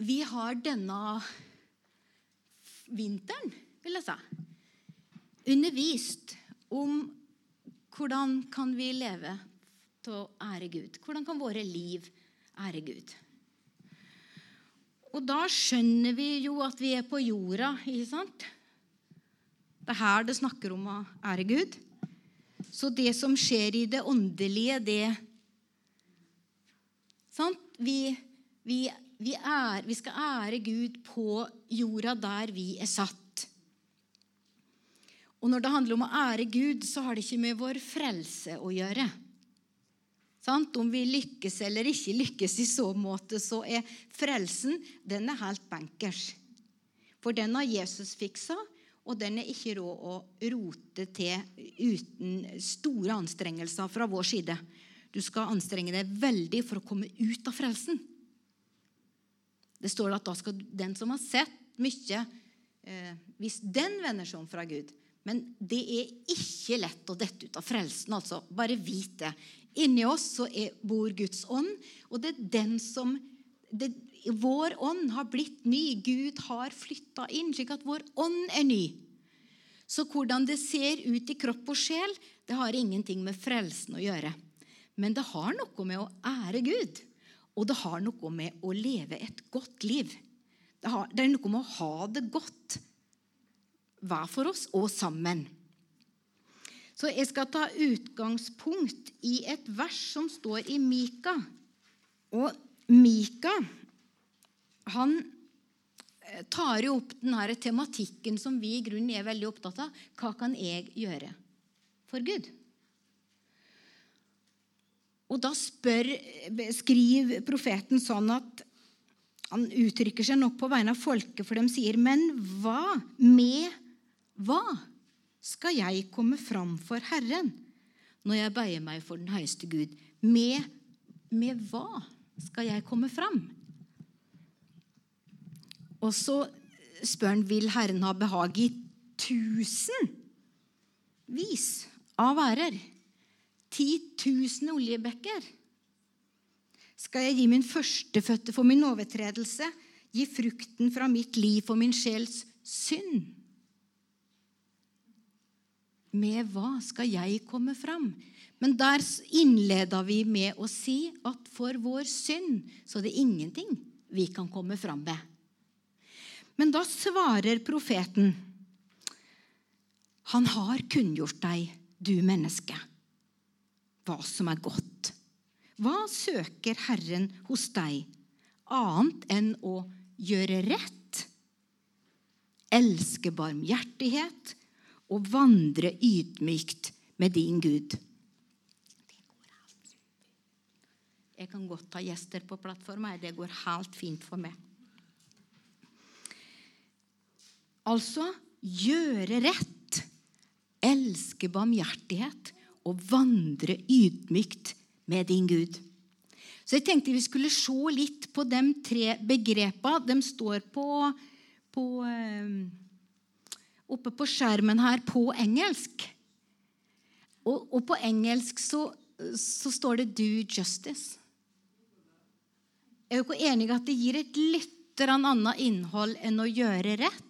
vi har denne vinteren, vil jeg si, undervist om hvordan kan vi leve til å ære Gud. Hvordan kan våre liv ære Gud? Og da skjønner vi jo at vi er på jorda, ikke sant? Det er her det snakker om å ære Gud. Så det som skjer i det åndelige, det sant? Vi, vi, vi, er, vi skal ære Gud på jorda der vi er satt. Og når det handler om å ære Gud, så har det ikke med vår frelse å gjøre. Sant? Om vi lykkes eller ikke lykkes i så måte, så er frelsen den er helt bankers. For den har Jesus fiksa, og den er ikke råd å rote til uten store anstrengelser fra vår side. Du skal anstrenge deg veldig for å komme ut av frelsen. Det står at da skal den som har sett mye, eh, hvis den vender seg om fra Gud Men det er ikke lett å dette ut av frelsen. altså. Bare vit det. Inni oss så er, bor Guds ånd, og det er den som det, Vår ånd har blitt ny. Gud har flytta inn, slik at vår ånd er ny. Så hvordan det ser ut i kropp og sjel, det har ingenting med frelsen å gjøre. Men det har noe med å ære Gud, og det har noe med å leve et godt liv. Det, har, det er noe med å ha det godt hver for oss og sammen. Så jeg skal ta utgangspunkt i et vers som står i Mika. Og Mika han eh, tar jo opp denne tematikken som vi i grunnen er veldig opptatt av. Hva kan jeg gjøre for Gud? Og da spør, skriver profeten sånn at han uttrykker seg nok på vegne av folket, for de sier, men hva med hva skal jeg komme fram for Herren når jeg bøyer meg for den høyeste Gud? Med, med hva skal jeg komme fram? Og så spør han vil Herren ha behag i tusenvis av ærer. 10 000 oljebekker. Skal jeg gi min førstefødte for min overtredelse, gi frukten fra mitt liv for min sjels synd? Med hva skal jeg komme fram? Men der innleda vi med å si at for vår synd så er det ingenting vi kan komme fram med. Men da svarer profeten, han har kunngjort deg, du menneske hva som er godt. Hva søker Herren hos deg, annet enn å gjøre rett, elske barmhjertighet og vandre ydmykt med din Gud? Jeg kan godt ha gjester på plattforma. Det går helt fint for meg. Altså gjøre rett, elske barmhjertighet og vandre ydmykt med din Gud. Så jeg tenkte vi skulle se litt på de tre begrepene. De står på, på, eh, oppe på skjermen her på engelsk. Og, og på engelsk så, så, står det 'do justice'. Er dere enige at det gir et litt annet innhold enn å gjøre rett?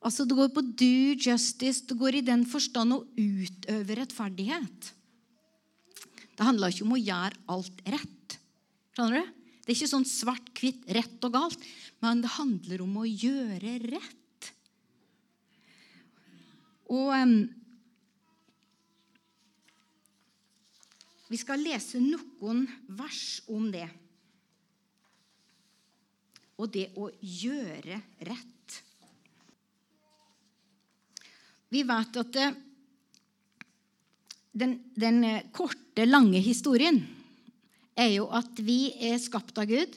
Altså Det går på do justice. Det går i den forstand å utøve rettferdighet. Det handler ikke om å gjøre alt rett. Skjønner du? Det er ikke sånn svart-hvitt, rett og galt, men det handler om å gjøre rett. Og um, Vi skal lese noen vers om det. Og det å gjøre rett. Vi vet at den, den, korte, lange historien er jo at vi er skapt av Gud,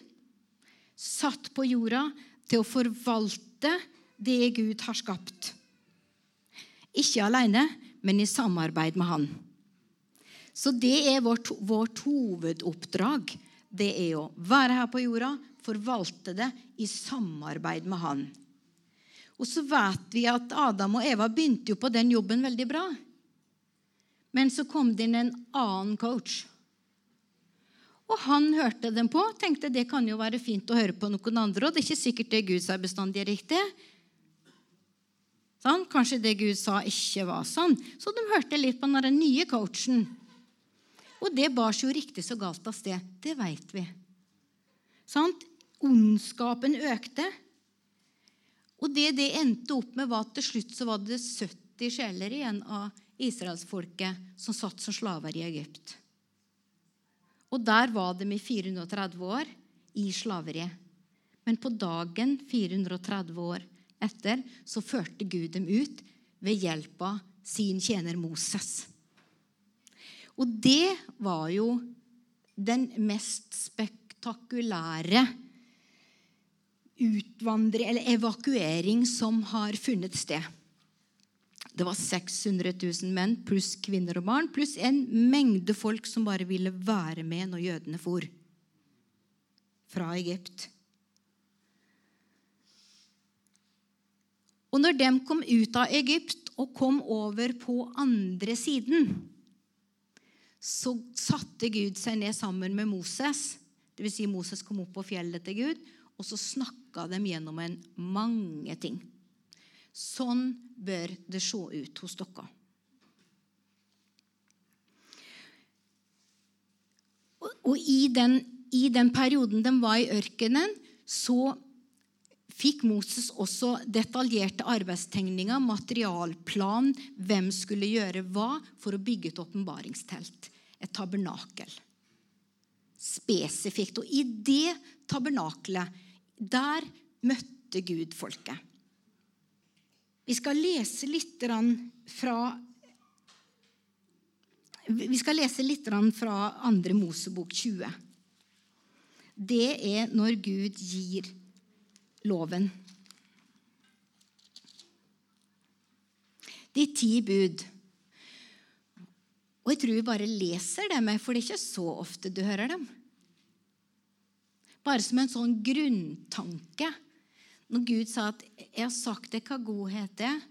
satt på jorda til å forvalte det Gud har skapt. Ikke alene, men i samarbeid med Han. Så det er vårt, vårt hovedoppdrag. Det er å være her på jorda, forvalte det i samarbeid med Han. Og så vet vi at Adam og Eva begynte jo på den jobben veldig bra. Men så kom det inn en annen coach. Og han hørte dem på. Tenkte det kan jo være fint å høre på noen andre. Og det er ikke sikkert det Gud sa bestandig er riktig. Sånn? Kanskje det Gud sa, ikke var sånn. Så de hørte litt på den nye coachen. Og det bar seg jo riktig så galt av sted. Det veit vi. Sånn? Ondskapen økte. Og det det endte opp med, var at til slutt så var det 70 sjeler igjen av israelsfolket som satt som slaver i Egypt. Og der var de i 430 år i slaveri. Men på dagen 430 år etter så førte Gud dem ut ved hjelp av sin tjener Moses. Og det var jo den mest spektakulære utvandring eller evakuering som har funnet sted. Det var 600 000 menn pluss kvinner og barn, pluss en mengde folk som bare ville være med når jødene for fra Egypt. Og når de kom ut av Egypt og kom over på andre siden, så satte Gud seg ned sammen med Moses. Dvs. Si Moses kom opp på fjellet til Gud, og så snakka de gjennom en mange ting. Sånn bør det se ut hos dere. Og i den, i den perioden de var i ørkenen, så fikk Moses også detaljerte arbeidstegninger, materialplan, hvem skulle gjøre hva for å bygge et åpenbaringstelt, et tabernakel. Spesifikt. Og i det tabernakelet, der møtte Gud folket. Vi skal lese litt fra vi skal lese litt fra 2. Mosebok 20. Det er når Gud gir loven. De ti bud. Og jeg tror vi bare leser dem, for det er ikke så ofte du hører dem. Bare som en sånn grunntanke når Gud sa at 'jeg har sagt deg hva godhet er',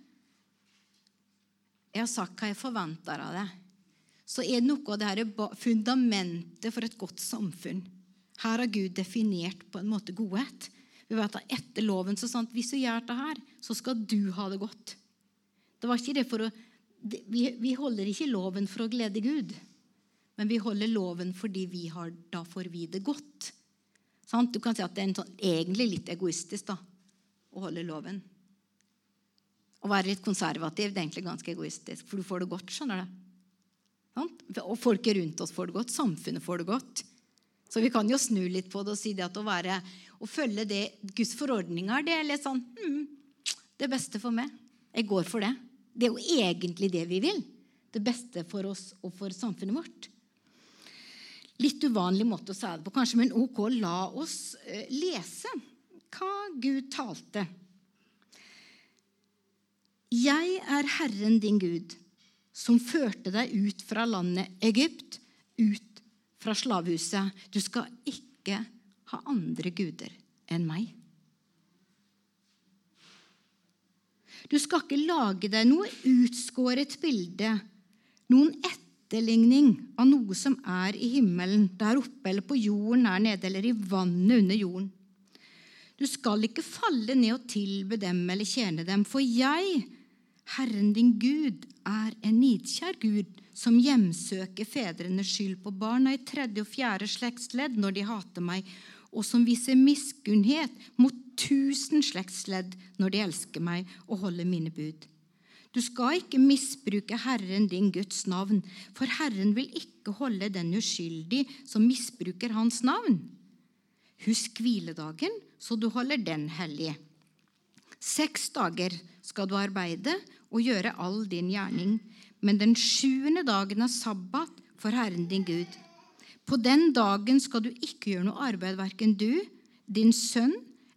'jeg har sagt hva jeg forventer av deg', så er noe av det her fundamentet for et godt samfunn. Her har Gud definert på en måte godhet. Vi vet at Etter loven så sånn at hvis du gjør det her, så skal du ha det godt. Det var ikke det for å, vi holder ikke loven for å glede Gud, men vi holder loven fordi vi har, da får vi det godt. Du kan si at det er sånn, egentlig litt egoistisk. da, å holde loven. Å være litt konservativ det er egentlig ganske egoistisk, for du får det godt. skjønner du? Og folket rundt oss får det godt. Samfunnet får det godt. Så vi kan jo snu litt på det og si det at å, være, å følge det, Guds forordninger det er litt sånn hmm, Det beste for meg. Jeg går for det. Det er jo egentlig det vi vil. Det beste for oss og for samfunnet vårt. Litt uvanlig måte å si det på, kanskje, men ok, la oss eh, lese hva Gud talte. Jeg er Herren din Gud, som førte deg ut fra landet Egypt, ut fra slavehuset. Du skal ikke ha andre guder enn meg. Du skal ikke lage deg noe utskåret bilde, noen etterligning av noe som er i himmelen, der oppe eller på jorden der nede, eller i vannet under jorden. Du skal ikke falle ned og tilbe dem eller tjene dem, for jeg, Herren din Gud, er en nidkjær Gud som hjemsøker fedrenes skyld på barna i tredje og fjerde slektsledd når de hater meg, og som viser miskunnhet mot tusen slektsledd når de elsker meg og holder mine bud. Du skal ikke misbruke Herren din Guds navn, for Herren vil ikke holde den uskyldig som misbruker hans navn. Husk hviledagen, så du holder den hellig. Seks dager skal du arbeide og gjøre all din gjerning, men den sjuende dagen er sabbat for Herren din Gud. På den dagen skal du ikke gjøre noe arbeid, verken du, din sønn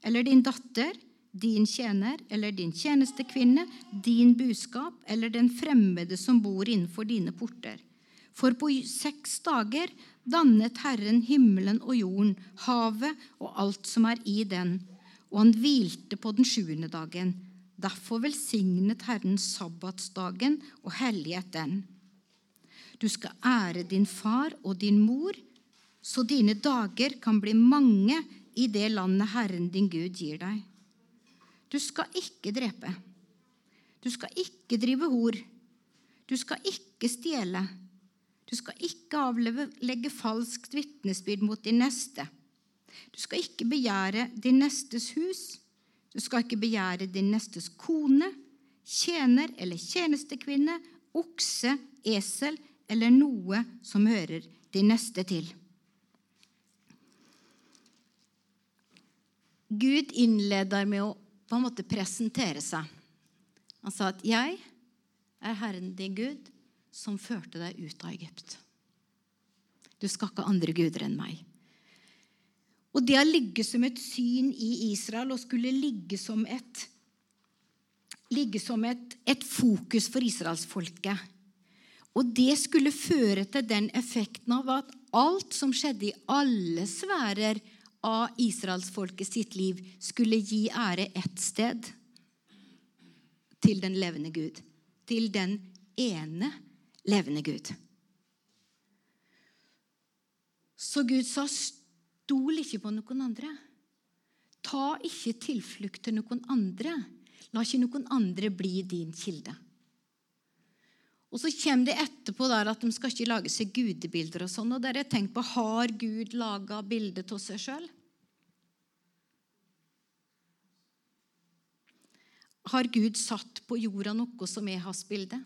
eller din datter, din tjener eller din tjenestekvinne, din buskap eller den fremmede som bor innenfor dine porter. For på seks dager dannet Herren himmelen og jorden, havet og alt som er i den, og han hvilte på den sjuende dagen. Derfor velsignet Herren sabbatsdagen og helliget den. Du skal ære din far og din mor, så dine dager kan bli mange i det landet Herren din Gud gir deg. Du skal ikke drepe. Du skal ikke drive hor. Du skal ikke stjele. Du skal ikke avlegge falskt vitnesbyrd mot din neste. Du skal ikke begjære din nestes hus. Du skal ikke begjære din nestes kone, tjener eller tjenestekvinne, okse, esel eller noe som hører din neste til. Gud innleder med å på en måte presentere seg. Han sa at 'jeg er Herren din Gud, som førte deg ut av Egypt'. Du skal ikke ha andre guder enn meg. Og det å ligge som et syn i Israel og skulle ligge som et, ligge som et, et fokus for israelsfolket. Og det skulle føre til den effekten av at alt som skjedde i alle sfærer av israelsfolket sitt liv skulle gi ære ett sted til den levende Gud. Til den ene levende Gud. Så Gud sa, stol ikke på noen andre. Ta ikke tilflukt til noen andre. La ikke noen andre bli din kilde. Og Så kommer det etterpå der at de skal ikke lage seg gudebilder. og sånn, og der jeg tenkt på, Har Gud laga bilde av seg sjøl? Har Gud satt på jorda noe som er hans bilde?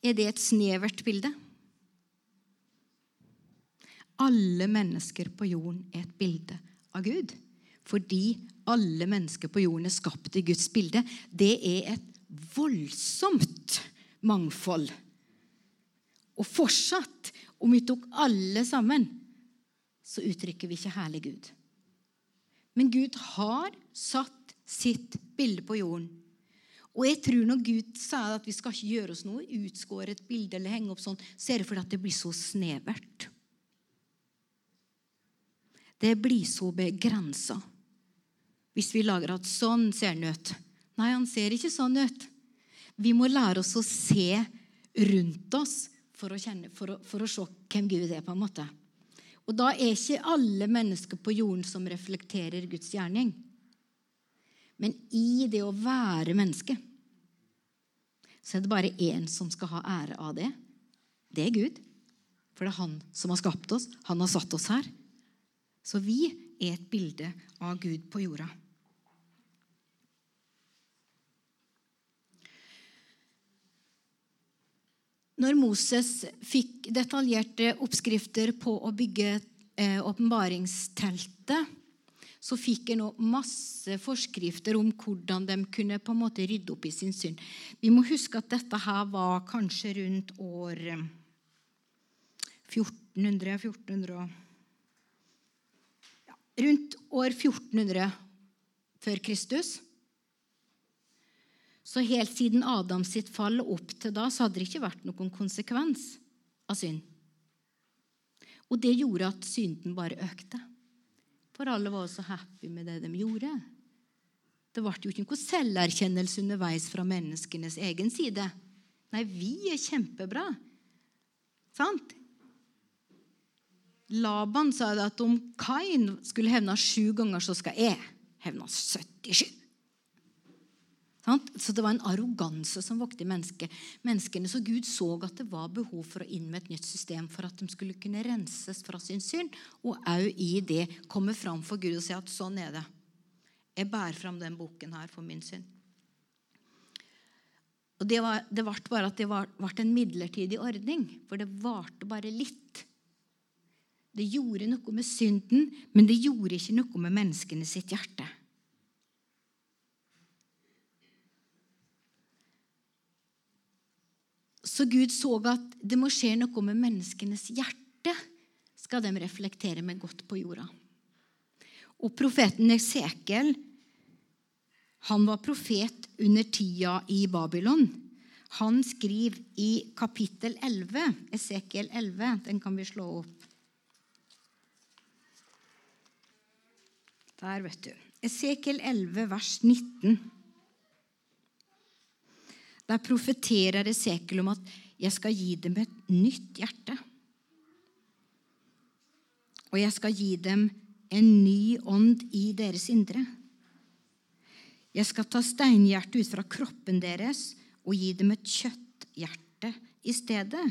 Er det et snevert bilde? Alle mennesker på jorden er et bilde av Gud. Fordi alle mennesker på jorden er skapt i Guds bilde. Det er et voldsomt mangfold. Og fortsatt, om vi tok alle sammen, så uttrykker vi ikke herlig Gud. Men Gud har satt sitt bilde på jorden. Og jeg tror når Gud sa at vi skal ikke gjøre oss noe, utskåret bilde eller henge opp sånn, så er det fordi det blir så snevert. Det blir så begrensa. Hvis vi lager at sånn ser han ut. Nei, han ser ikke sånn ut. Vi må lære oss å se rundt oss for å, kjenne, for å, for å se hvem Gud er. på en måte. Og da er ikke alle mennesker på jorden som reflekterer Guds gjerning. Men i det å være menneske så er det bare én som skal ha ære av det. Det er Gud. For det er han som har skapt oss. Han har satt oss her. Så vi er et bilde av Gud på jorda. Når Moses fikk detaljerte oppskrifter på å bygge eh, åpenbaringsteltet, så fikk jeg nå masse forskrifter om hvordan de kunne på en måte rydde opp i sin synd. Vi må huske at dette her var kanskje rundt år 1400 eh, 1400 ja, Rundt år 1400 før Kristus. Så helt siden Adams sitt fall opp til da, så hadde det ikke vært noen konsekvens av synd. Og det gjorde at synden bare økte. For alle var så happy med det de gjorde. Det ble jo ikke noe selverkjennelse underveis fra menneskenes egen side. Nei, vi er kjempebra. Sant? Laban sa at om Kain skulle hevne sju ganger, så skal jeg hevne 77. Så det var en arroganse som vokte i menneskene. Så Gud så at det var behov for å inn med et nytt system for at de skulle kunne renses fra sin synd, og òg i det komme fram for Gud og si at sånn er det. Jeg bærer fram den boken her for min synd. Og Det, var, det ble bare at det ble en midlertidig ordning, for det varte bare litt. Det gjorde noe med synden, men det gjorde ikke noe med menneskene sitt hjerte. Så Gud så at det må skje noe med menneskenes hjerte, skal de reflektere med godt på jorda. Og profeten Esekiel han var profet under tida i Babylon. Han skriver i kapittel 11, Esekiel 11, den kan vi slå opp. Der, vet du. Esekiel 11, vers 19. Der profeterer Esekel om at 'jeg skal gi dem et nytt hjerte'. og jeg skal gi dem en ny ånd i deres indre. Jeg skal ta steinhjertet ut fra kroppen deres og gi dem et kjøtthjerte i stedet.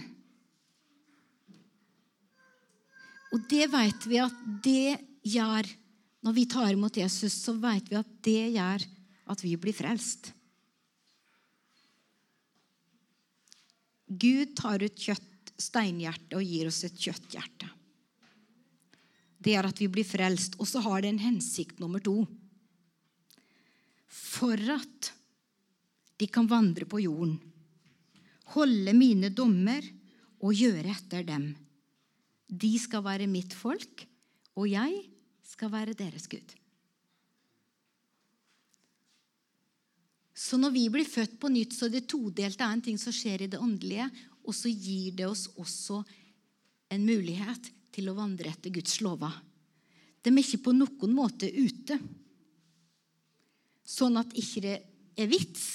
Og det vet vi at det gjør Når vi tar imot Jesus, så vet vi at det gjør at vi blir frelst. Gud tar ut kjøtt, steinhjerte og gir oss et kjøtthjerte. Det er at vi blir frelst. Og så har det en hensikt nummer to. For at de kan vandre på jorden, holde mine dommer og gjøre etter dem. De skal være mitt folk, og jeg skal være deres Gud. Så når vi blir født på nytt, så er det todelt. Er en ting som skjer i det åndelige, og så gir det oss også en mulighet til å vandre etter Guds lover. De er ikke på noen måte ute, sånn at ikke det er vits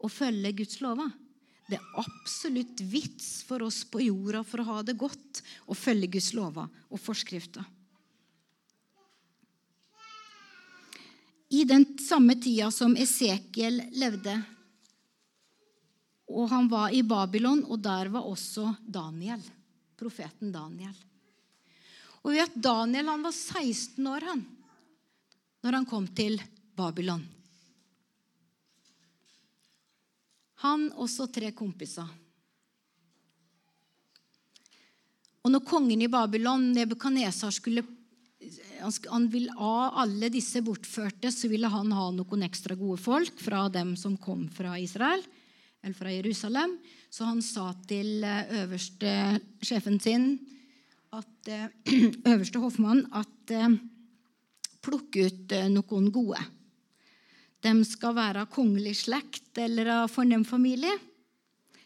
å følge Guds lover. Det er absolutt vits for oss på jorda for å ha det godt å følge Guds lover og forskrifter. I den samme tida som Esekiel levde, og han var i Babylon, og der var også Daniel, profeten Daniel. Og vi vet Daniel han var 16 år han, når han kom til Babylon. Han og så tre kompiser. Og når kongen i Babylon, Nebukadnesar, skulle han vil av alle disse bortførte, så ville han ha noen ekstra gode folk fra dem som kom fra Israel, eller fra Jerusalem. Så han sa til eh, øverste sjefen sin, at, eh, øverste hoffmann, at eh, plukk ut noen gode. De skal være av kongelig slekt eller av fornem familie.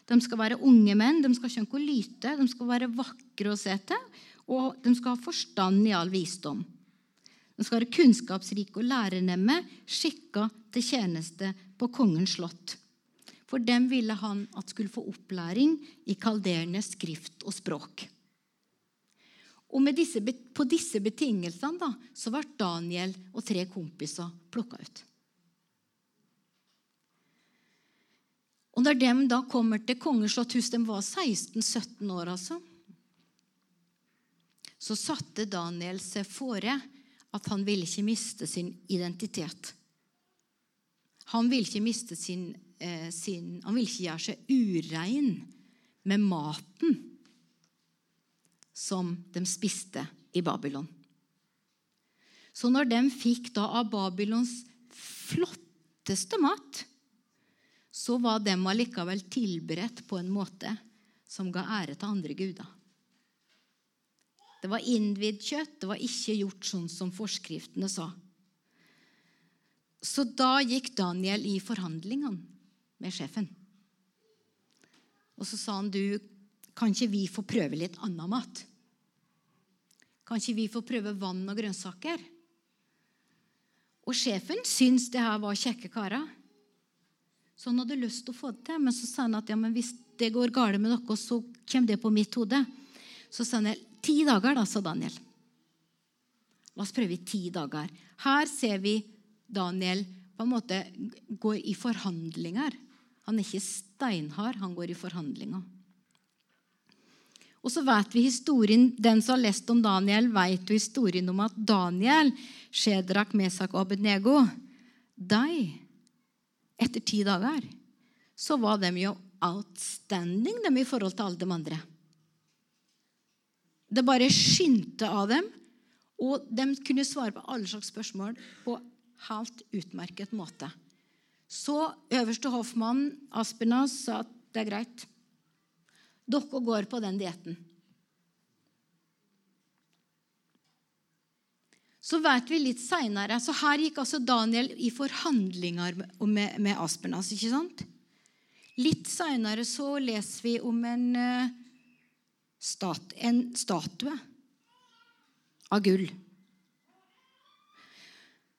De skal være unge menn, de skal ikke lyte, de skal være vakre å se til, og de skal ha forstand i all visdom. De skal være kunnskapsrike og lærernemme, skikka til tjeneste på kongens slott. For dem ville han at skulle få opplæring i kaldernes skrift og språk. Og disse, På disse betingelsene da, så ble Daniel og tre kompiser plukka ut. Og Når de da kommer til kongens slotthus, de var 16-17 år, altså, så satte Daniel seg fore at han ville ikke miste sin identitet. Han ville ikke miste sin, eh, sin Han ville ikke gjøre seg urein med maten som de spiste i Babylon. Så når de fikk da av Babylons flotteste mat, så var de allikevel tilberedt på en måte som ga ære til andre guder. Det var innvidd kjøtt. Det var ikke gjort sånn som forskriftene sa. Så da gikk Daniel i forhandlingene med sjefen. Og så sa han, du, kan ikke vi få prøve litt annen mat? Kan ikke vi få prøve vann og grønnsaker? Og sjefen syntes det her var kjekke karer. Så han hadde lyst til å få det til, men så sa han at ja, hvis det går galt med dere, så kommer det på mitt hode. Så sa han Ti dager, da, sa Daniel. La oss prøve i ti dager. Her ser vi Daniel på en måte går i forhandlinger. Han er ikke steinhard, han går i forhandlinger. Og så vet vi historien, Den som har lest om Daniel, vet jo historien om at Daniel, Shedrak, Mesak og Abednego de, Etter ti dager så var de jo outstanding de, i forhold til alle de andre. Det bare skinte av dem, og de kunne svare på alle slags spørsmål på helt utmerket måte. Så øverste hoffmann, Aspenas, sa at det er greit. Dere går på den dietten. Så vet vi litt seinere Så her gikk altså Daniel i forhandlinger med, med Aspenas. ikke sant? Litt seinere så leser vi om en uh, stat, en statue av gull.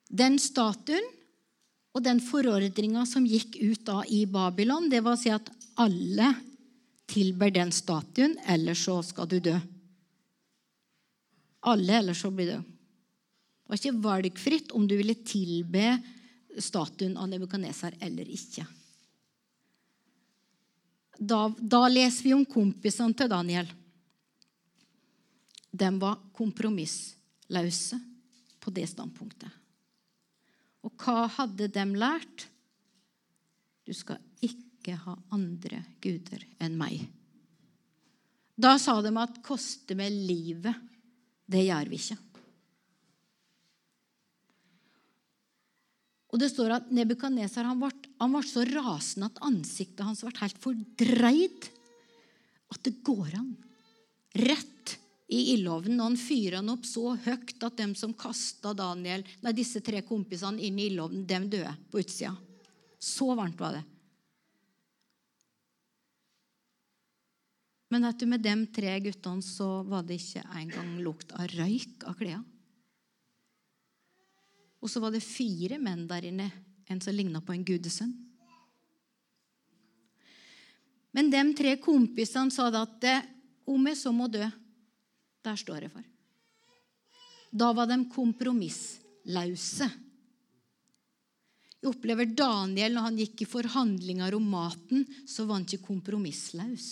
Den statuen og den forordringa som gikk ut da i Babylon, det var å si at alle tilber den statuen, ellers så skal du dø. alle, ellers så blir det Det var ikke valgfritt om du ville tilbe statuen av Nebukadnesar eller ikke. Da, da, leser vi om kompisene til Daniel. De var kompromissløse på det standpunktet. Og hva hadde de lært? Du skal ikke ha andre guder enn meg. Da sa de at 'koste med livet'. Det gjør vi ikke. Og det står at Nebukadnesar ble, ble så rasende at ansiktet hans ble helt fordreid. At det går an. Rett i ildovnen. Og han fyrer han opp så høyt at dem som kasta Daniel, nei, disse tre kompisene inn i ildovnen, dem døde på utsida. Så varmt var det. Men vet du, med de tre guttene så var det ikke engang lukt av røyk av klærne. Og så var det fire menn der inne, en som ligna på en gudesønn. Men de tre kompisene sa da at om jeg så må dø, der står jeg for. Da var de kompromisslause. Jeg opplever Daniel når han gikk i forhandlinger om maten, så var han ikke kompromisslaus.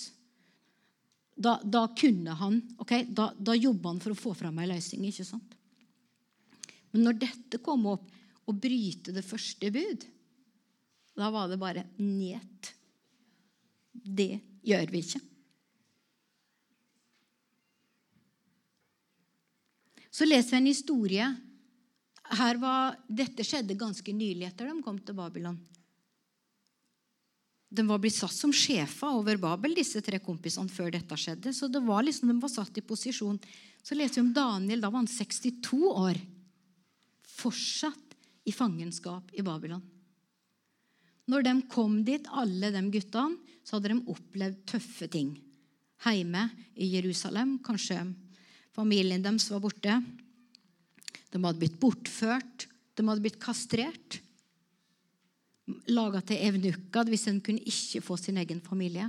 Da, da kunne han, ok, da, da jobba han for å få fram ei løsning. ikke sant? Men når dette kom opp, å bryte det første bud, da var det bare njet. Det gjør vi ikke. Så leser vi en historie. Her var, dette skjedde ganske nylig etter de kom til Babylon. De var blitt satt som sjefer over Babel, disse tre kompisene, før dette skjedde. Så det var liksom, de var satt i posisjon. Så leser vi om Daniel. Da var han 62 år fortsatt i fangenskap i Babylon. Når de kom dit, alle de guttene, så hadde de opplevd tøffe ting. Hjemme i Jerusalem. Kanskje familien deres var borte. De hadde blitt bortført. De hadde blitt kastrert. Laga til evnukker hvis en kunne ikke få sin egen familie.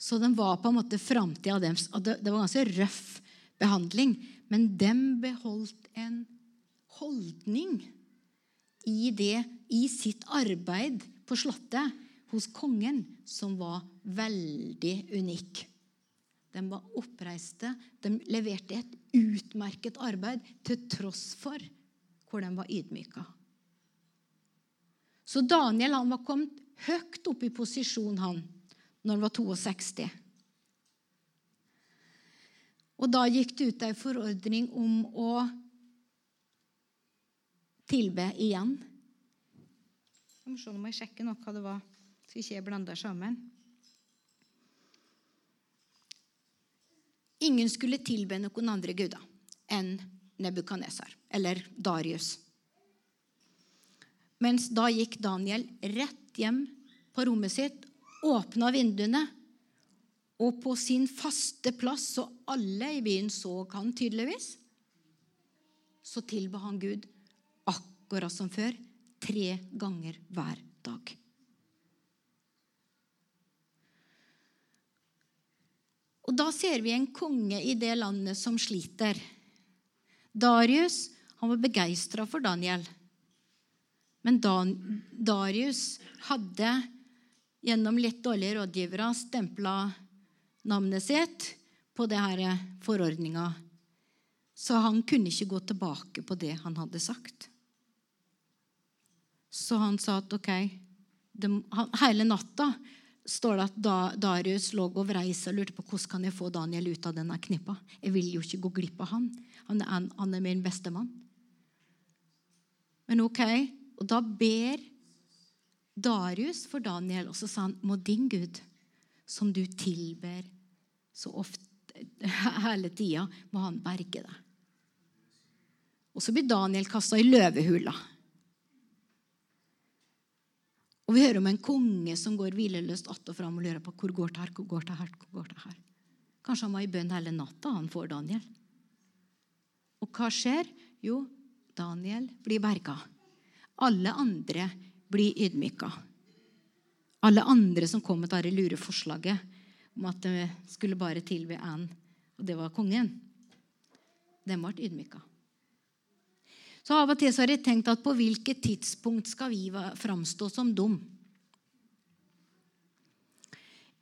Så de var på en måte framtida deres. Det var ganske røff behandling. Men de beholdt en holdning i, det, i sitt arbeid på Slottet hos kongen som var veldig unik. De var oppreiste, de leverte et utmerket arbeid til tross for hvor de var ydmyka. Så Daniel han var kommet høyt opp i posisjon han, når han var 62. Og da gikk det ut ei forordning om å tilbe igjen. Jeg må se, Nå jeg sjekke nok hva det var, så ikke jeg blander sammen. Ingen skulle tilbe noen andre guder enn Nebukadnesar, eller Darius. Mens da gikk Daniel rett hjem på rommet sitt, åpna vinduene, og på sin faste plass, så alle i byen så han tydeligvis, så tilba han Gud akkurat som før, tre ganger hver dag. Og Da ser vi en konge i det landet som sliter. Darius han var begeistra for Daniel. Men Dan Darius hadde gjennom litt dårlige rådgivere stempla navnet sitt på denne forordninga. Så han kunne ikke gå tilbake på det han hadde sagt. Så han sa at ok de, Hele natta står det at da, Darius lå og vrei og lurte på hvordan kan jeg få Daniel ut av denne knippa. Jeg vil jo ikke gå glipp av han. Han er, han er min beste mann. Men ok, og da ber Darius for Daniel, og så sa han, må din Gud, som du tilber så ofte hele tida, må han berge deg. Og så blir Daniel kasta i løvehula. Og vi hører om en konge som går hvileløst att og fram og lurer på hvor går det her, hvor går det her, hvor går det her. Kanskje han var i bønn hele natta, han får Daniel. Og hva skjer? Jo, Daniel blir berga. Alle andre blir ydmyka. Alle andre som kom med dette lure forslaget om at det skulle bare tilbe én, og det var kongen. de ble ydmyka. Så av og til har jeg tenkt at på hvilket tidspunkt skal vi framstå som dum?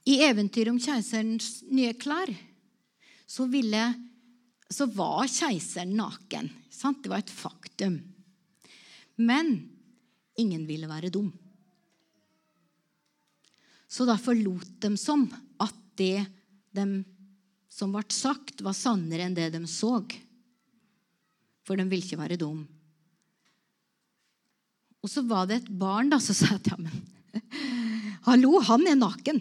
I eventyret om keiserens nye klær så, ville, så var keiseren naken. Sant? Det var et faktum. Men ingen ville være dum. Så derfor lot de som at det de som ble sagt, var sannere enn det de så. For de ville ikke være dum. Og så var det et barn da, som sa at ja, men Hallo, han er naken.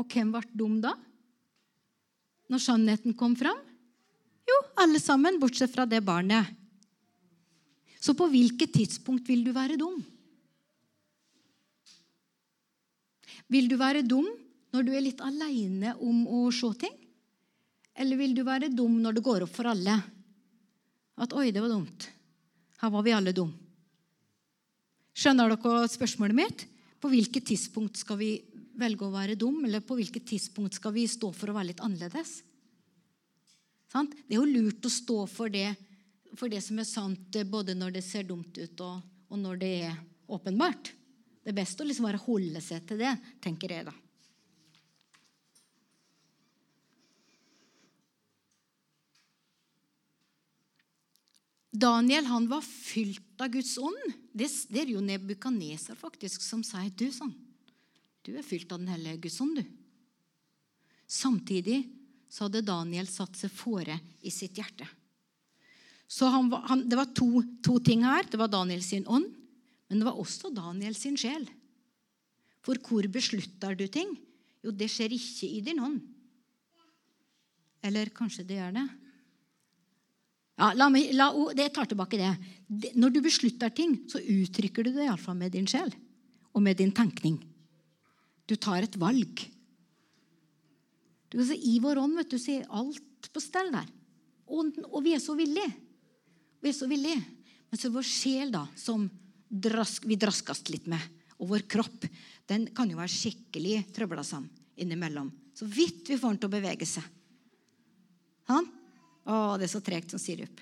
Og hvem ble dum da? Når sannheten kom fram? Jo, alle sammen, bortsett fra det barnet. Så på hvilket tidspunkt vil du være dum? Vil du være dum når du er litt aleine om å se ting? Eller vil du være dum når det går opp for alle? At 'oi, det var dumt'. Her var vi alle dumme. Skjønner dere spørsmålet mitt? På hvilket tidspunkt skal vi velge å være dum, eller på hvilket tidspunkt skal vi stå for å være litt annerledes? Det er jo lurt å stå for det, for det som er sant, både når det ser dumt ut, og, og når det er åpenbart. Det er best å liksom bare holde seg til det, tenker jeg da. Daniel han var fylt av Guds ånd. Det, det er jo Nebukaneser faktisk som sier du sånn. Du er fylt av Den hellige Guds ånd, du. Samtidig så hadde Daniel satt seg fore i sitt hjerte. Så han, han, Det var to, to, ting her. Det var Daniel sin ånd, men det var også Daniel sin sjel. For hvor beslutter du ting? Jo, det skjer ikke i din ånd. Eller kanskje det gjør det? Ja, la meg, la, jeg tar tilbake det. Når du beslutter ting, så uttrykker du det iallfall med din sjel og med din tenkning. Du tar et valg. Du kan se, I vår ånd vet du, så er alt på stell der. Og, og vi er så villige. Vi er så villige. Men så er vår sjel, da, som drask, vi draskes litt med. Og vår kropp den kan jo være skikkelig trøblesam innimellom. Så vidt vi får den til å bevege seg. Han? Å, det er så tregt som sirup.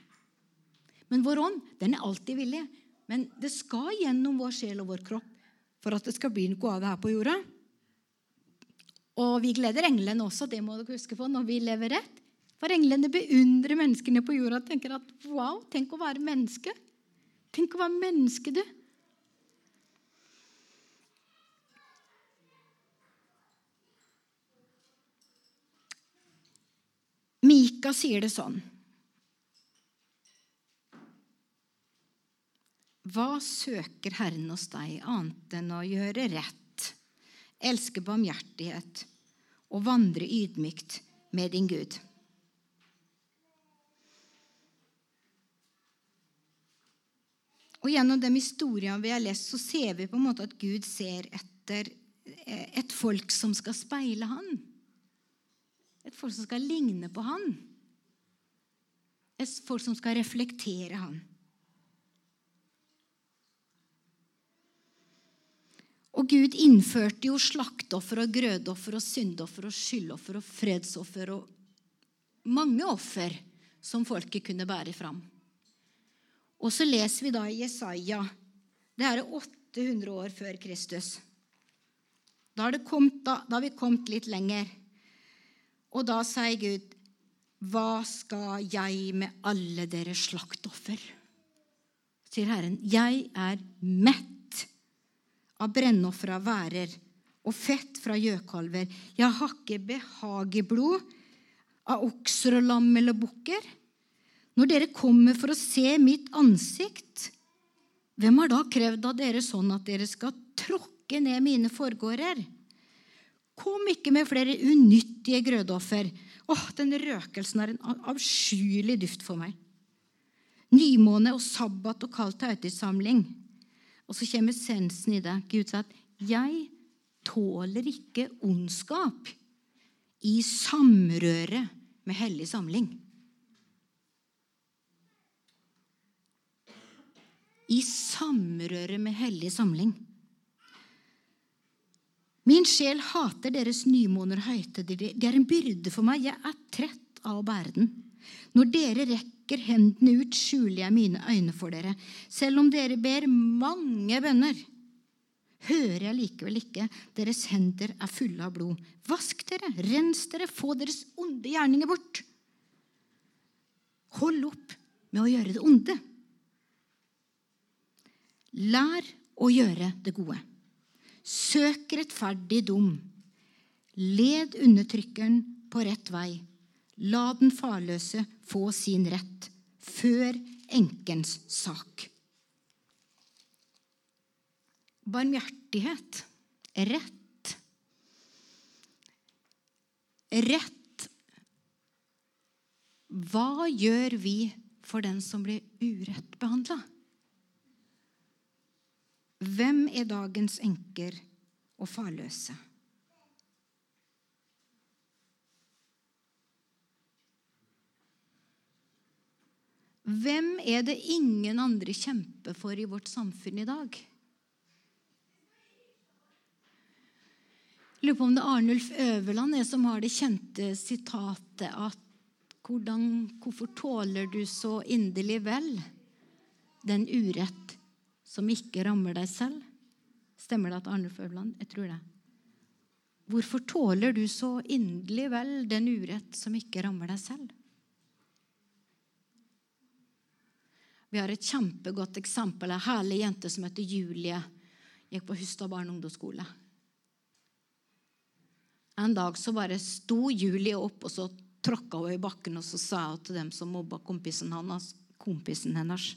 Men vår ånd den er alltid villig. Men det skal gjennom vår sjel og vår kropp for at det skal bli noe av det her på jorda. Og vi gleder englene også, det må dere huske på, når vi lever rett. For englene beundrer menneskene på jorda og tenker at wow, tenk å være menneske. Tenk å være menneske, du. Mika sier det sånn. Hva søker Herren hos deg annet enn å gjøre rett, elske barmhjertighet og vandre ydmykt med din Gud? Og Gjennom de historiene vi har lest, så ser vi på en måte at Gud ser etter et folk som skal speile Han. Et folk som skal ligne på Han. Folk som skal reflektere Han. Og Gud innførte jo slakteoffer og grødoffer og syndoffer og skyldoffer og fredsoffer og mange offer som folket kunne bære fram. Og så leser vi da i Jesaja. Det er 800 år før Kristus. Da har, da har vi kommet litt lenger. Og da sier Gud, 'Hva skal jeg med alle deres slaktoffer?' sier Herren. 'Jeg er mett av brennoffer av værer og fett fra gjøkalver.' 'Jeg har ikke behag i blod av okser og lam eller bukker.' Når dere kommer for å se mitt ansikt, hvem har da krevd av dere sånn at dere skal tråkke ned mine forgårder? Kom ikke med flere unyttige grødoffer. Åh, den røkelsen er en avskyelig duft for meg. Nymåne og sabbat og kalt høytidssamling. Og så kommer essensen i det. Gud sa at 'jeg tåler ikke ondskap i samrøre med hellig samling'. i samrøre med hellig samling. Min sjel hater deres nymåner og høytider. Det er en byrde for meg. Jeg er trett av å bære den. Når dere rekker hendene ut, skjuler jeg mine øyne for dere. Selv om dere ber mange bønner, hører jeg likevel ikke. Deres hender er fulle av blod. Vask dere, rens dere, få deres onde gjerninger bort. Hold opp med å gjøre det onde. Lær å gjøre det gode. Søk rettferdig dom. Led undertrykkeren på rett vei. La den farløse få sin rett før enkens sak. Barmhjertighet, rett Rett Hva gjør vi for den som blir urett behandla? Hvem er dagens enker og farløse? Hvem er det ingen andre kjemper for i vårt samfunn i dag? Jeg lurer på om det er Arnulf Øverland er som har det kjente sitatet at hvordan, Hvorfor tåler du så inderlig vel den urett som ikke rammer deg selv? Stemmer det at Arne Øverland? Jeg tror det. Hvorfor tåler du så inderlig vel den urett som ikke rammer deg selv? Vi har et kjempegodt eksempel. Ei herlig jente som heter Julie. Gikk på Hustad barne- og ungdomsskole. En dag så bare sto Julie opp, og så tråkka hun i bakken og så sa hun til dem som mobba kompisen hans, kompisen hennes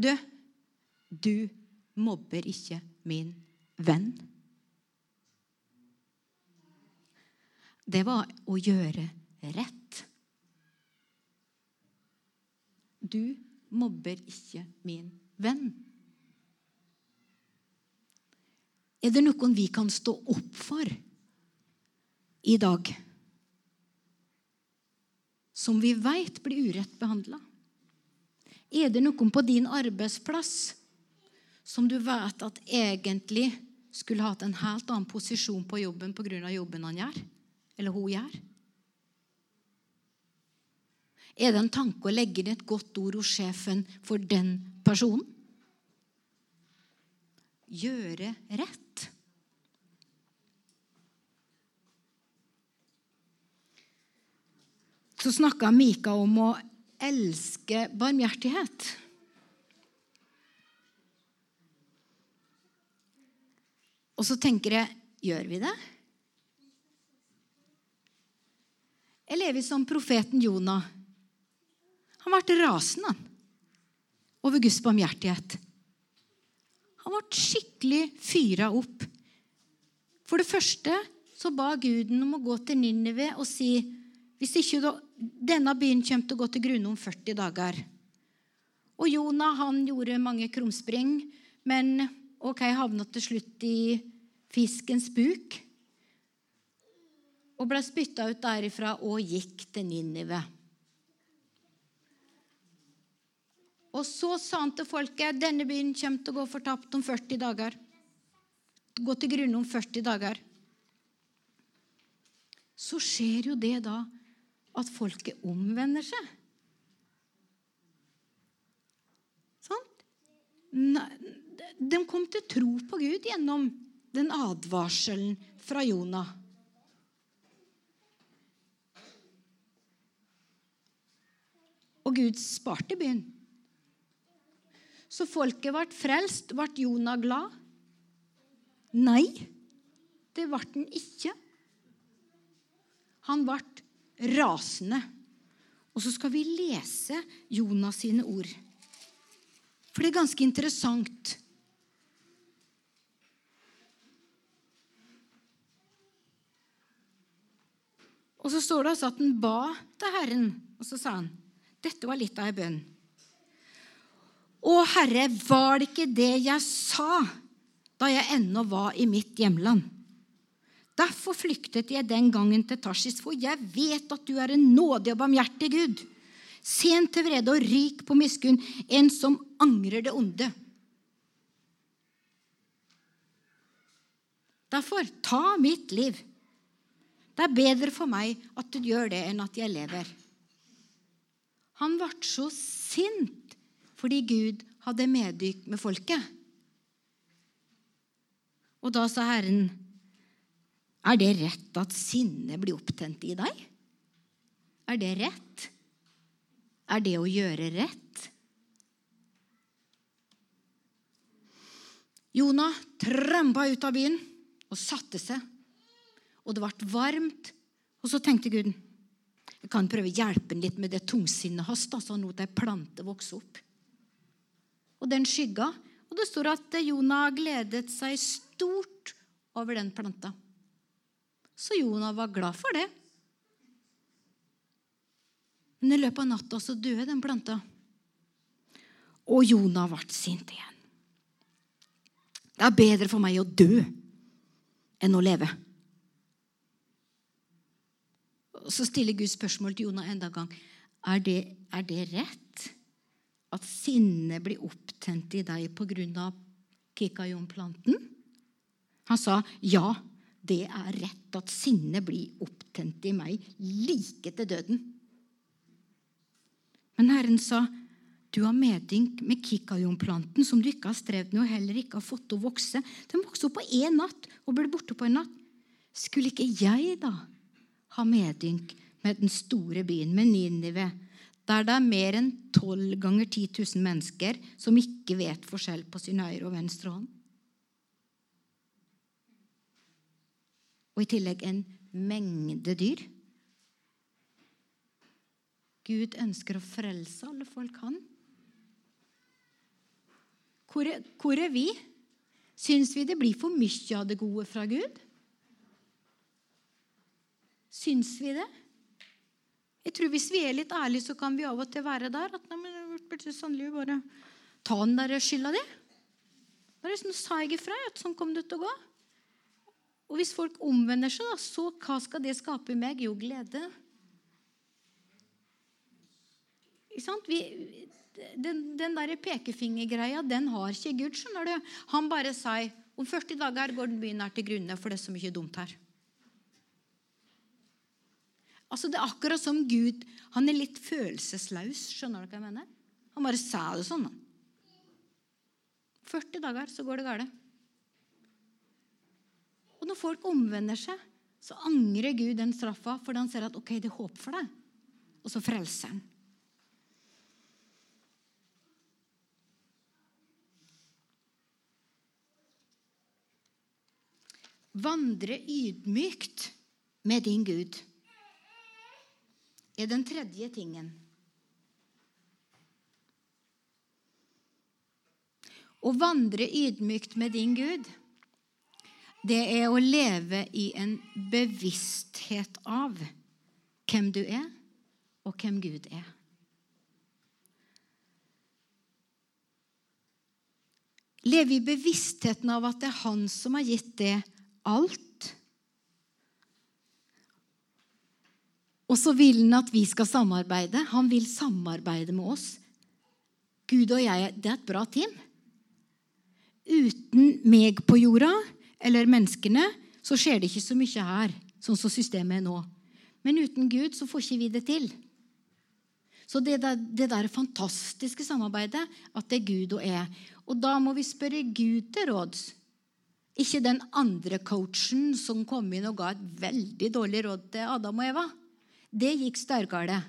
Du, du mobber ikke min venn. Det var å gjøre rett. Du mobber ikke min venn. Er det noen vi kan stå opp for i dag? Som vi veit blir urett behandla? Er det noen på din arbeidsplass som du vet at egentlig skulle hatt en helt annen posisjon på jobben pga. jobben han gjør, eller hun gjør? Er det en tanke å legge inn et godt ord hos sjefen for den personen? Gjøre rett. Så snakka Mika om å elske barmhjertighet. Og så tenker jeg gjør vi det? Eller er vi som profeten Jonah? Han ble rasende over Guds barmhjertighet. Han ble skikkelig fyra opp. For det første så ba Guden om å gå til Ninive og si hvis ikke denne byen kommer til å gå til grunne om 40 dager. Og Jonah han gjorde mange krumspring, men ok, havna til slutt i fiskens buk. Og ble spytta ut derifra og gikk til Ninive. Og så sa han til folket denne byen kommer til å gå fortapt om 40 dager. Gå til grunne om 40 dager. Så skjer jo det da at folket omvender seg. Sant? De kom til tro på Gud gjennom den advarselen fra Jonah. Og Gud sparte byen. Så folket ble frelst. Ble Jonah glad? Nei, det ble han ikke. Han ble rasende. Og så skal vi lese Jonas sine ord. For det er ganske interessant. Og så står det altså at han ba til Herren, og så sa han Dette var litt av ei bønn. Å, Herre, var det ikke det jeg sa da jeg ennå var i mitt hjemland? Derfor flyktet jeg den gangen til Tarsis, for jeg vet at du er en nådig og barmhjertig Gud. Sent til vrede og rik på miskunn, en som angrer det onde. Derfor, ta mitt liv. Det er bedre for meg at du gjør det, enn at jeg lever. Han ble så sint fordi Gud hadde medykk med folket. Og da sa Herren, er det rett at sinnet blir opptent i deg? Er det rett? Er det å gjøre rett? Jonah trampa ut av byen og satte seg. Og det ble varmt. Og så tenkte Gud jeg kan prøve å hjelpe ham litt med det tungsinnet hans, så han lot ei plante vokse opp. Og den skygga. Og det står at Jonah gledet seg stort over den planta. Så Jonah var glad for det. Men i løpet av natta så døde den planta. Og Jonah ble sint igjen. Det er bedre for meg å dø enn å leve. Så stiller Gud spørsmål til Jonah enda en gang. Er det, er det rett at sinnet blir opptent i deg pga. kikajonplanten? Han sa ja, det er rett at sinnet blir opptent i meg like til døden. Men Herren sa du har medynk med kikajonplanten som du ikke har strevd med og heller ikke har fått til å vokse. Den vokste opp på én natt og ble borte på en natt. Skulle ikke jeg da ha medynk med den store byen, med Ninive, der det er mer enn tolv ganger 10 000 mennesker som ikke vet forskjell på sin høyre og venstre hånd? Og i tillegg en mengde dyr. Gud ønsker å frelse alle folk, han. Hvor er, hvor er vi? Syns vi det blir for mye av det gode fra Gud? Syns vi det? Jeg tror Hvis vi er litt ærlige, så kan vi av og til være der. at nei, men burde sannelig bare ta den der skylda di. Bare sånn sa jeg ifra at sånn kom det til å gå. Og hvis folk omvender seg, så hva skal det skape i meg? Jo, glede. Vi, den, den der pekefingergreia, den har ikke Gud. skjønner du. Han bare sier om 40 dager går den byen her til grunne, for det er så mye dumt her. Altså, Det er akkurat som Gud Han er litt følelseslaus. Skjønner du hva jeg mener? Han bare sa det sånn. 40 dager, så går det galt. Og når folk omvender seg, så angrer Gud den straffa fordi han ser at ok, det er håp for deg. Og så frelser han. Vandre ydmykt med din Gud er den tredje tingen. Å vandre ydmykt med din Gud, det er å leve i en bevissthet av hvem du er, og hvem Gud er. Leve i bevisstheten av at det er Han som har gitt det alt. Og så vil han at vi skal samarbeide. Han vil samarbeide med oss. Gud og jeg, det er et bra team. Uten meg på jorda, eller menneskene, så skjer det ikke så mye her, sånn som systemet er nå. Men uten Gud så får ikke vi det til. Så det der, det der fantastiske samarbeidet, at det er Gud og jeg. Og da må vi spørre Gud til råds. Ikke den andre coachen som kom inn og ga et veldig dårlig råd til Adam og Eva. Det gikk sterkere.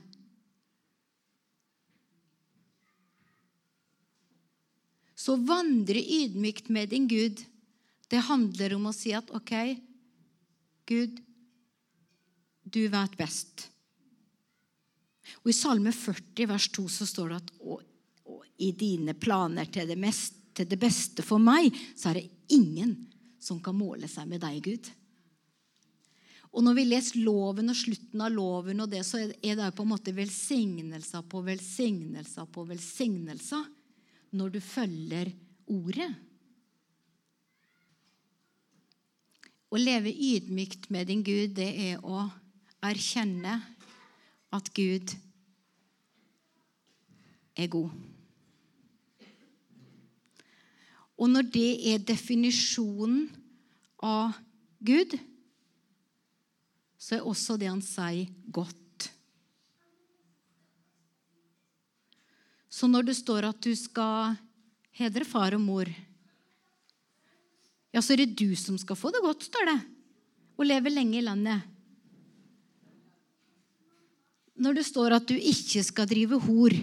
Så vandre ydmykt med din Gud. Det handler om å si at OK, Gud, du vet best. Og I Salme 40, vers 2, så står det at og, og i dine planer til det, mest, til det beste for meg, så er det ingen som kan måle seg med deg, Gud. Og når vi leser loven og slutten av loven, og det, så er det på en måte velsignelser på velsignelser på velsignelser når du følger ordet. Å leve ydmykt med din Gud, det er å erkjenne at Gud er god. Og når det er definisjonen av Gud, så er også det han sier, godt. Så når det står at du skal hedre far og mor, ja, så er det du som skal få det godt, står det, og leve lenge i landet. Når det står at du ikke skal drive hor,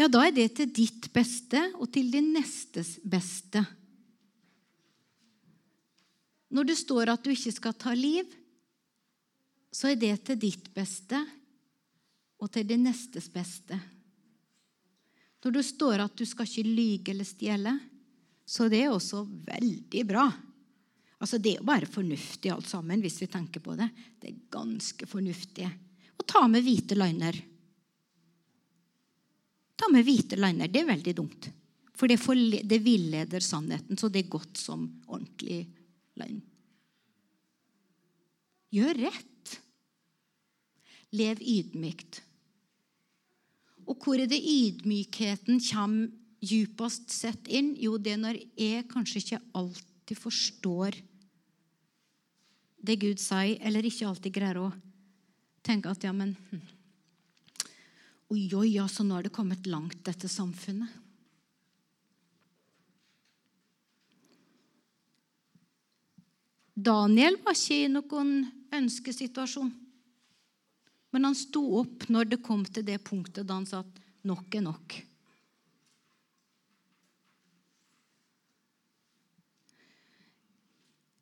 ja, da er det til ditt beste og til din nestes beste. Når det står at du ikke skal ta liv, så er det til ditt beste og til din nestes beste. Når det står at du skal ikke lyge eller stjele, så det er også veldig bra. Altså, Det er jo bare fornuftig alt sammen, hvis vi tenker på det. Det er ganske fornuftig. Å ta med hvite liner. Ta med hvite liner. Det er veldig dumt. For det, det villeder sannheten, så det er godt som ordentlig løgn. Gjør rett. Lev ydmykt. Og hvor er det ydmykheten kommer djupest sett inn? Jo, det er når jeg kanskje ikke alltid forstår det Gud sier, eller ikke alltid greier å tenke at ja, men hm. Oi, oi, ja, så nå har det kommet langt, dette samfunnet. Daniel var ikke i noen ønskesituasjon. Men han sto opp når det kom til det punktet da han sa at nok er nok.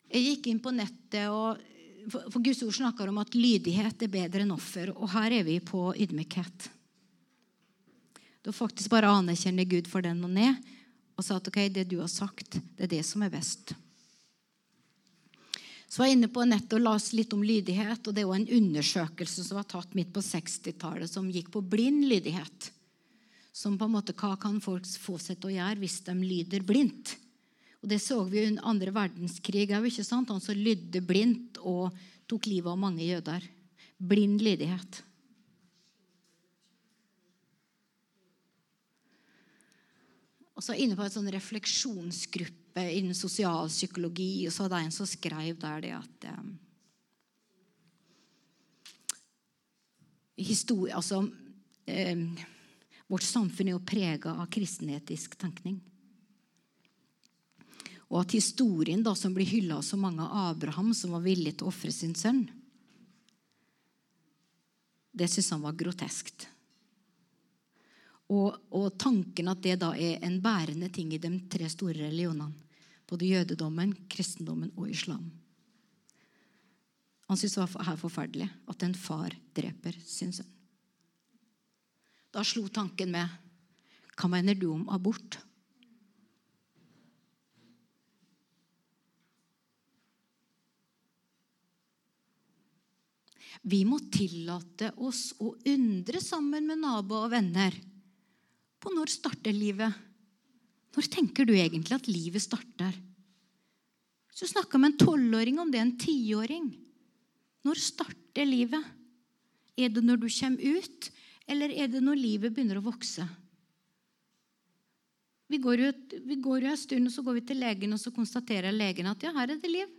Jeg gikk inn på nettet, og, for Guds ord snakker om at lydighet er bedre enn offer. Og her er vi på ydmykhet. Da faktisk bare anerkjenner Gud for den og ned, og sa at ok, det du har sagt, det er det som er best. Så var jeg inne på nettet og las litt om lydighet. og Det er en undersøkelse som var tatt midt på 60-tallet, som gikk på blind lydighet. Som på en måte, Hva kan folk få seg til å gjøre hvis de lyder blindt? Og Det så vi under andre verdenskrig òg. Han som lydde blindt og tok livet av mange jøder. Blind lydighet. Og så inne på en sånn refleksjonsgruppe innen sosialpsykologi, og så var det en som skrev der det at um, historie, altså, um, Vårt samfunn er jo prega av kristenetisk tenkning. Og at historien da, som blir hylla så mange av Abraham, som var villig til å ofre sin sønn, det syntes han var groteskt. Og, og, tanken at det da er en bærende ting i de tre store religionene. Både jødedommen, kristendommen og islam. Han syntes det var forferdelig at en far dreper sin sønn. Da slo tanken med Hva mener du om abort? Vi må tillate oss å undre sammen med naboer og venner på når starter livet. Når tenker du egentlig at livet starter? Så snakka med en tolvåring om det, en tiåring. Når starter livet? Er det når du kommer ut, eller er det når livet begynner å vokse? Vi går jo, vi går jo en stund, og så går vi til legen, og så konstaterer legen at ja, her er det liv.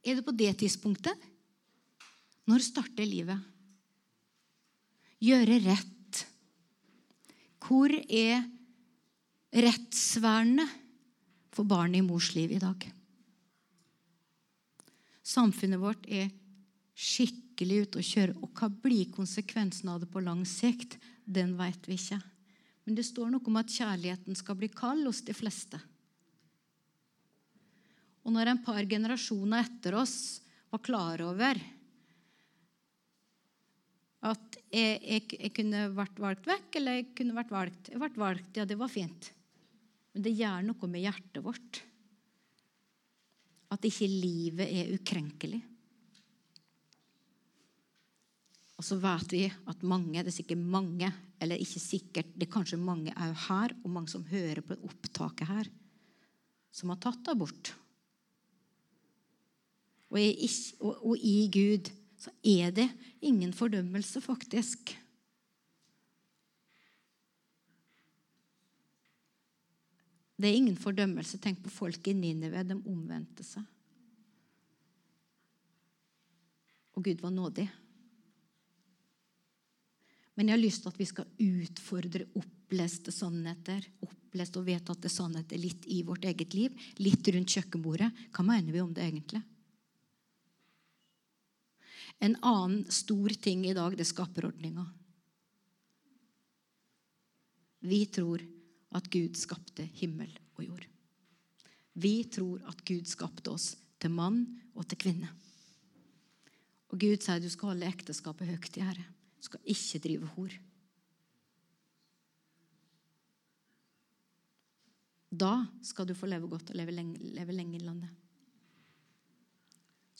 Er det på det tidspunktet? Når starter livet? Gjøre rett. Hvor er rettsvernet for barnet i mors liv i dag? Samfunnet vårt er skikkelig ute å kjøre. Og hva blir konsekvensen av det på lang sikt? Den vet vi ikke. Men det står noe om at kjærligheten skal bli kald hos de fleste. Og når en par generasjoner etter oss var klar over at jeg, jeg, jeg, kunne vært valgt vekk, eller jeg kunne vært valgt. Jeg ble valgt, ja, det var fint. Men det gjør noe med hjertet vårt. At ikke livet er ukrenkelig. Og så vet vi at mange, det er sikkert mange, eller ikke sikkert, det er kanskje mange òg her, og mange som hører på opptaket her, som har tatt abort. Og, i, og, i Gud så er det ingen fordømmelse, faktisk. Det er ingen fordømmelse. Tenk på folk i Ninive. De omvendte seg. Og Gud var nådig. Men jeg har lyst til at vi skal utfordre oppleste sannheter. Oppleste og vedtatte sannheter litt i vårt eget liv. Litt rundt kjøkkenbordet. Hva mener vi om det egentlig? En annen stor ting i dag, det er skaperordninga. Vi tror at Gud skapte himmel og jord. Vi tror at Gud skapte oss til mann og til kvinne. Og Gud sier du skal holde ekteskapet høyt i ære. Du skal ikke drive hor. Da skal du få leve godt og leve lenge, leve lenge i landet.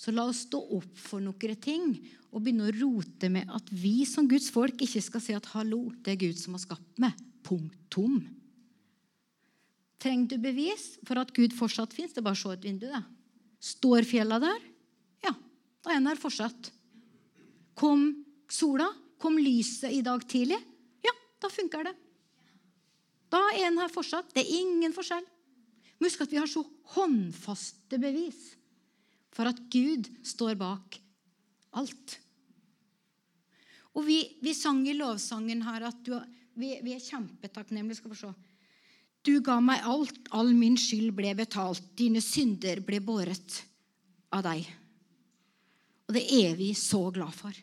Så la oss stå opp for noen ting og begynne å rote med at vi som Guds folk ikke skal si at 'hallo, det er Gud som har skapt meg'. Punktum. Trenger du bevis for at Gud fortsatt fins? Det er bare å se et vindu. Står fjella der? Ja, da er han der fortsatt. Kom sola? Kom lyset i dag tidlig? Ja, da funker det. Da er han her fortsatt. Det er ingen forskjell. Men husk at vi har så håndfaste bevis for at Gud står bak alt. Og vi, vi sang i lovsangen her at du, vi, vi, er kjempetakknemlige. Skal vi se. Du ga meg alt, all min skyld ble betalt, dine synder ble båret av deg. Og det er vi så glad for.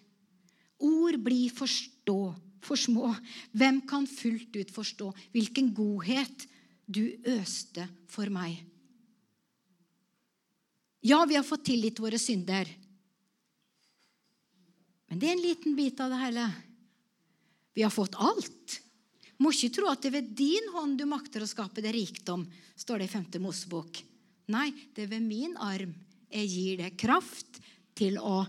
Ord blir forstå, for små. Hvem kan fullt ut forstå hvilken godhet du øste for meg? Ja, vi har fått tilgitt våre synder. Men det er en liten bit av det hele. Vi har fått alt. Må ikke tro at det er ved din hånd du makter å skape det rikdom, står det i 5. Mosebok. Nei, det er ved min arm jeg gir deg kraft til å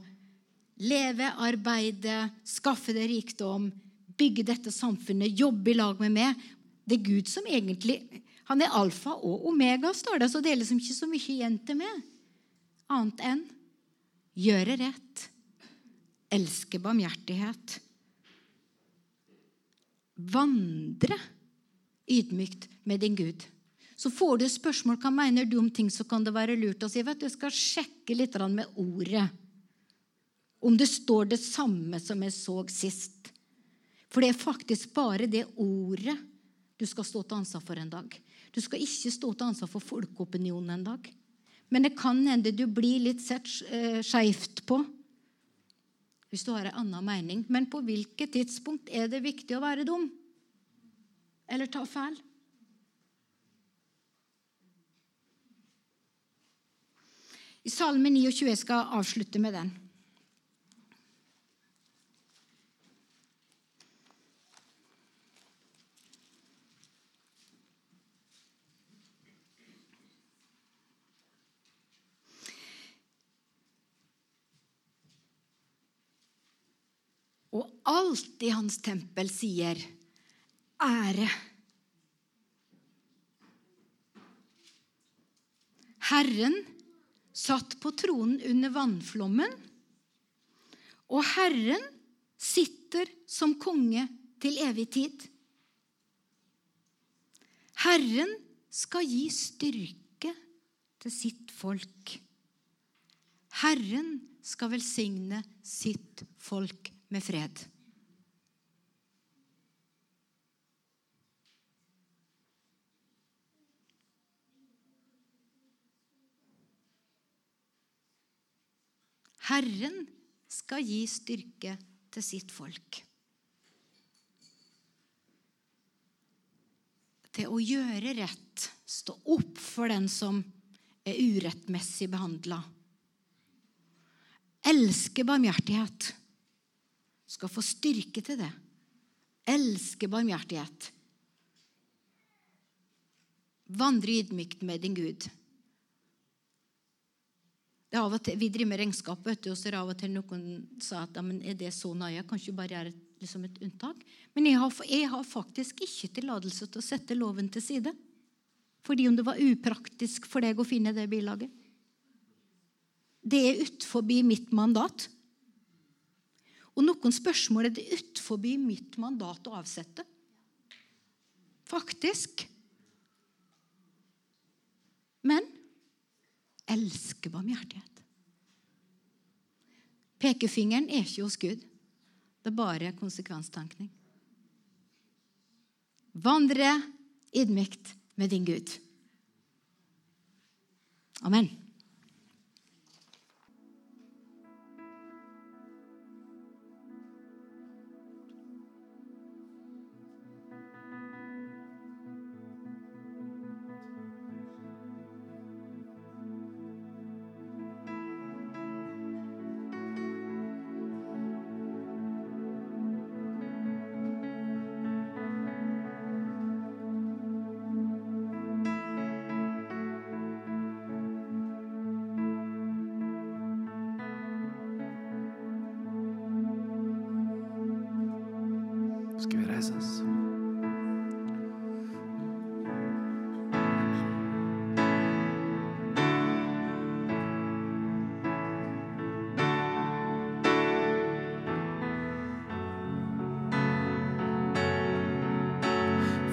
leve, arbeide, skaffe deg rikdom, bygge dette samfunnet, jobbe i lag med meg. Det er Gud som egentlig Han er alfa og omega, står det, så det er liksom ikke så mye igjen til meg annet enn gjøre rett, elske barmhjertighet, vandre ydmykt med din Gud. Så får du spørsmål hva mener du om ting, så kan det være lurt å si vet du, jeg skal sjekke litt med ordet. Om det står det samme som jeg så sist. For det er faktisk bare det ordet du skal stå til ansvar for en dag. Du skal ikke stå til ansvar for folkeopinionen en dag. Men det kan hende du blir litt sett uh, skeivt på hvis du har en annen mening. Men på hvilket tidspunkt er det viktig å være dum? Eller ta feil? I Salme 29 skal jeg avslutte med den. Og alt i hans tempel sier ære. Herren satt på tronen under vannflommen, og Herren sitter som konge til evig tid. Herren skal gi styrke til sitt folk. Herren skal velsigne sitt folk med fred. Herren skal gi styrke til sitt folk. Til å gjøre rett, stå opp for den som er urettmessig behandla. Elske barmhjertighet skal få styrke til det. Elske barmhjertighet. Vandre ydmykt med din Gud. Til, vi driver med regnskap, og så er det av og til noen sa at ja, er det så nøye? Kan ikke bare gjøre liksom et unntak? Men jeg har, jeg har faktisk ikke tillatelse til å sette loven til side. Fordi om det var upraktisk for deg å finne det bilaget. Det er utenfor mitt mandat. Og noen spørsmål er det utenfor mitt mandat å avsette. Faktisk. men elsker barmhjertighet. Pekefingeren er ikke hos Gud. Det er bare konsekvenstankning. Vandre ydmykt med din Gud. Amen. Skal vi reise oss?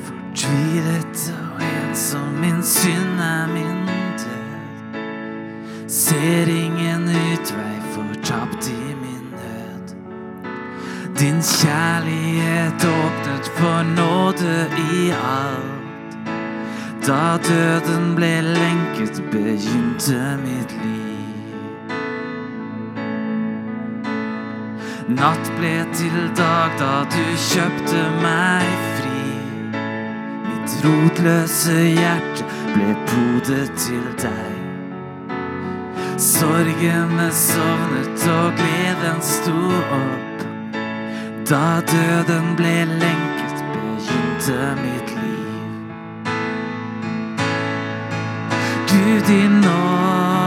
Fortvilet og ensom, døden ble lenket, begynte mitt liv. Natt ble til dag da du kjøpte meg fri. Mitt rotløse hjerte ble podet til deg. Sorgene sovnet og gleden sto opp. Da døden ble lenket, begynte mitt Gud i nåde